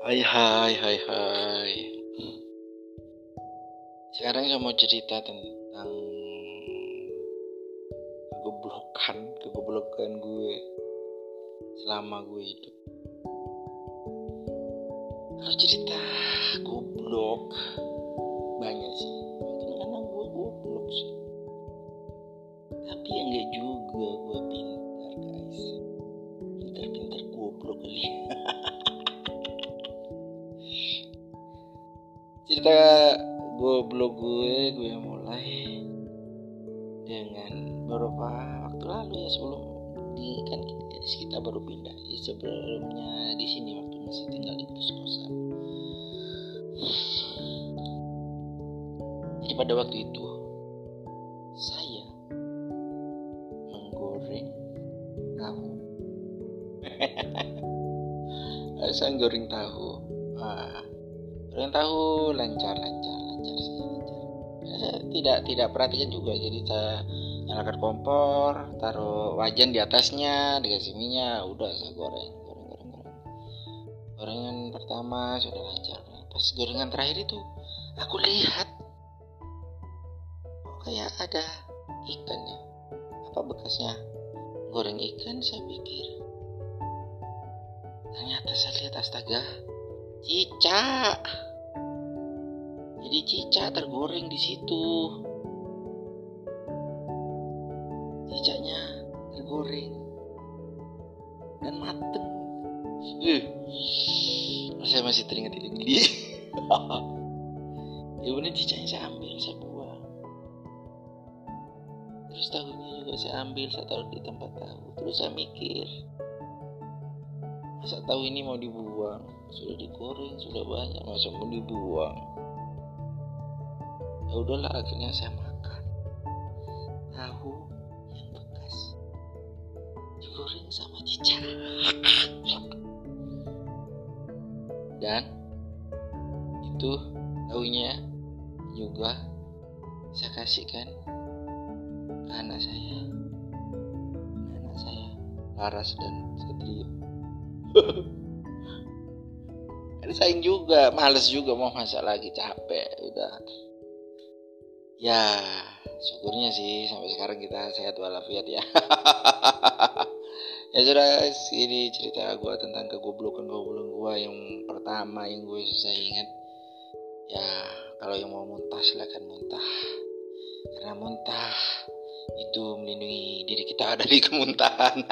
Hai hai hai hai. Sekarang saya mau cerita tentang kegoblokan kegoblokan gue selama gue hidup. Kalau cerita goblok banyak sih. Kadang-kadang gue goblok sih. Tapi yang gak juga gue pintar guys. Pintar-pintar goblok kali cerita goblok gue gue mulai dengan beberapa waktu lalu ya sebelum di kan kita baru pindah. Ya, sebelumnya di sini waktu masih tinggal di kos kosan. Jadi pada waktu itu saya menggoreng tahu. Saya goreng tahu. Ah Kalian tahu lancar lancar lancar. Saya tidak tidak perhatikan juga jadi saya nyalakan kompor, taruh wajan di atasnya, dikasih minyak, udah saya goreng, goreng, goreng, goreng. Gorengan pertama sudah lancar. Pas gorengan terakhir itu aku lihat kayak ada ikan ya. Apa bekasnya? Goreng ikan saya pikir. Ternyata saya lihat astaga, cicak jadi cicak tergoreng di situ. Cicaknya tergoreng. Dan mateng. Uh, saya masih teringat ini. Ya bener cicaknya saya ambil saya buang. Terus tahunya juga saya ambil saya taruh di tempat tahu. Terus saya mikir masa tahu ini mau dibuang. Sudah digoreng sudah banyak masa mau dibuang? Ya udahlah akhirnya saya makan. Tahu yang bekas. Digoreng sama cicak. Dan itu tahunya juga saya kasihkan ke anak saya. Anak saya Laras dan Satrio ada saing juga males juga mau masak lagi capek udah. Ya syukurnya sih sampai sekarang kita sehat walafiat ya. Ya sudah ini cerita gue tentang kegoblokan goblokan gue yang pertama yang gue susah ingat. Ya kalau yang mau muntah silakan muntah. Karena muntah itu melindungi diri kita dari kemuntahan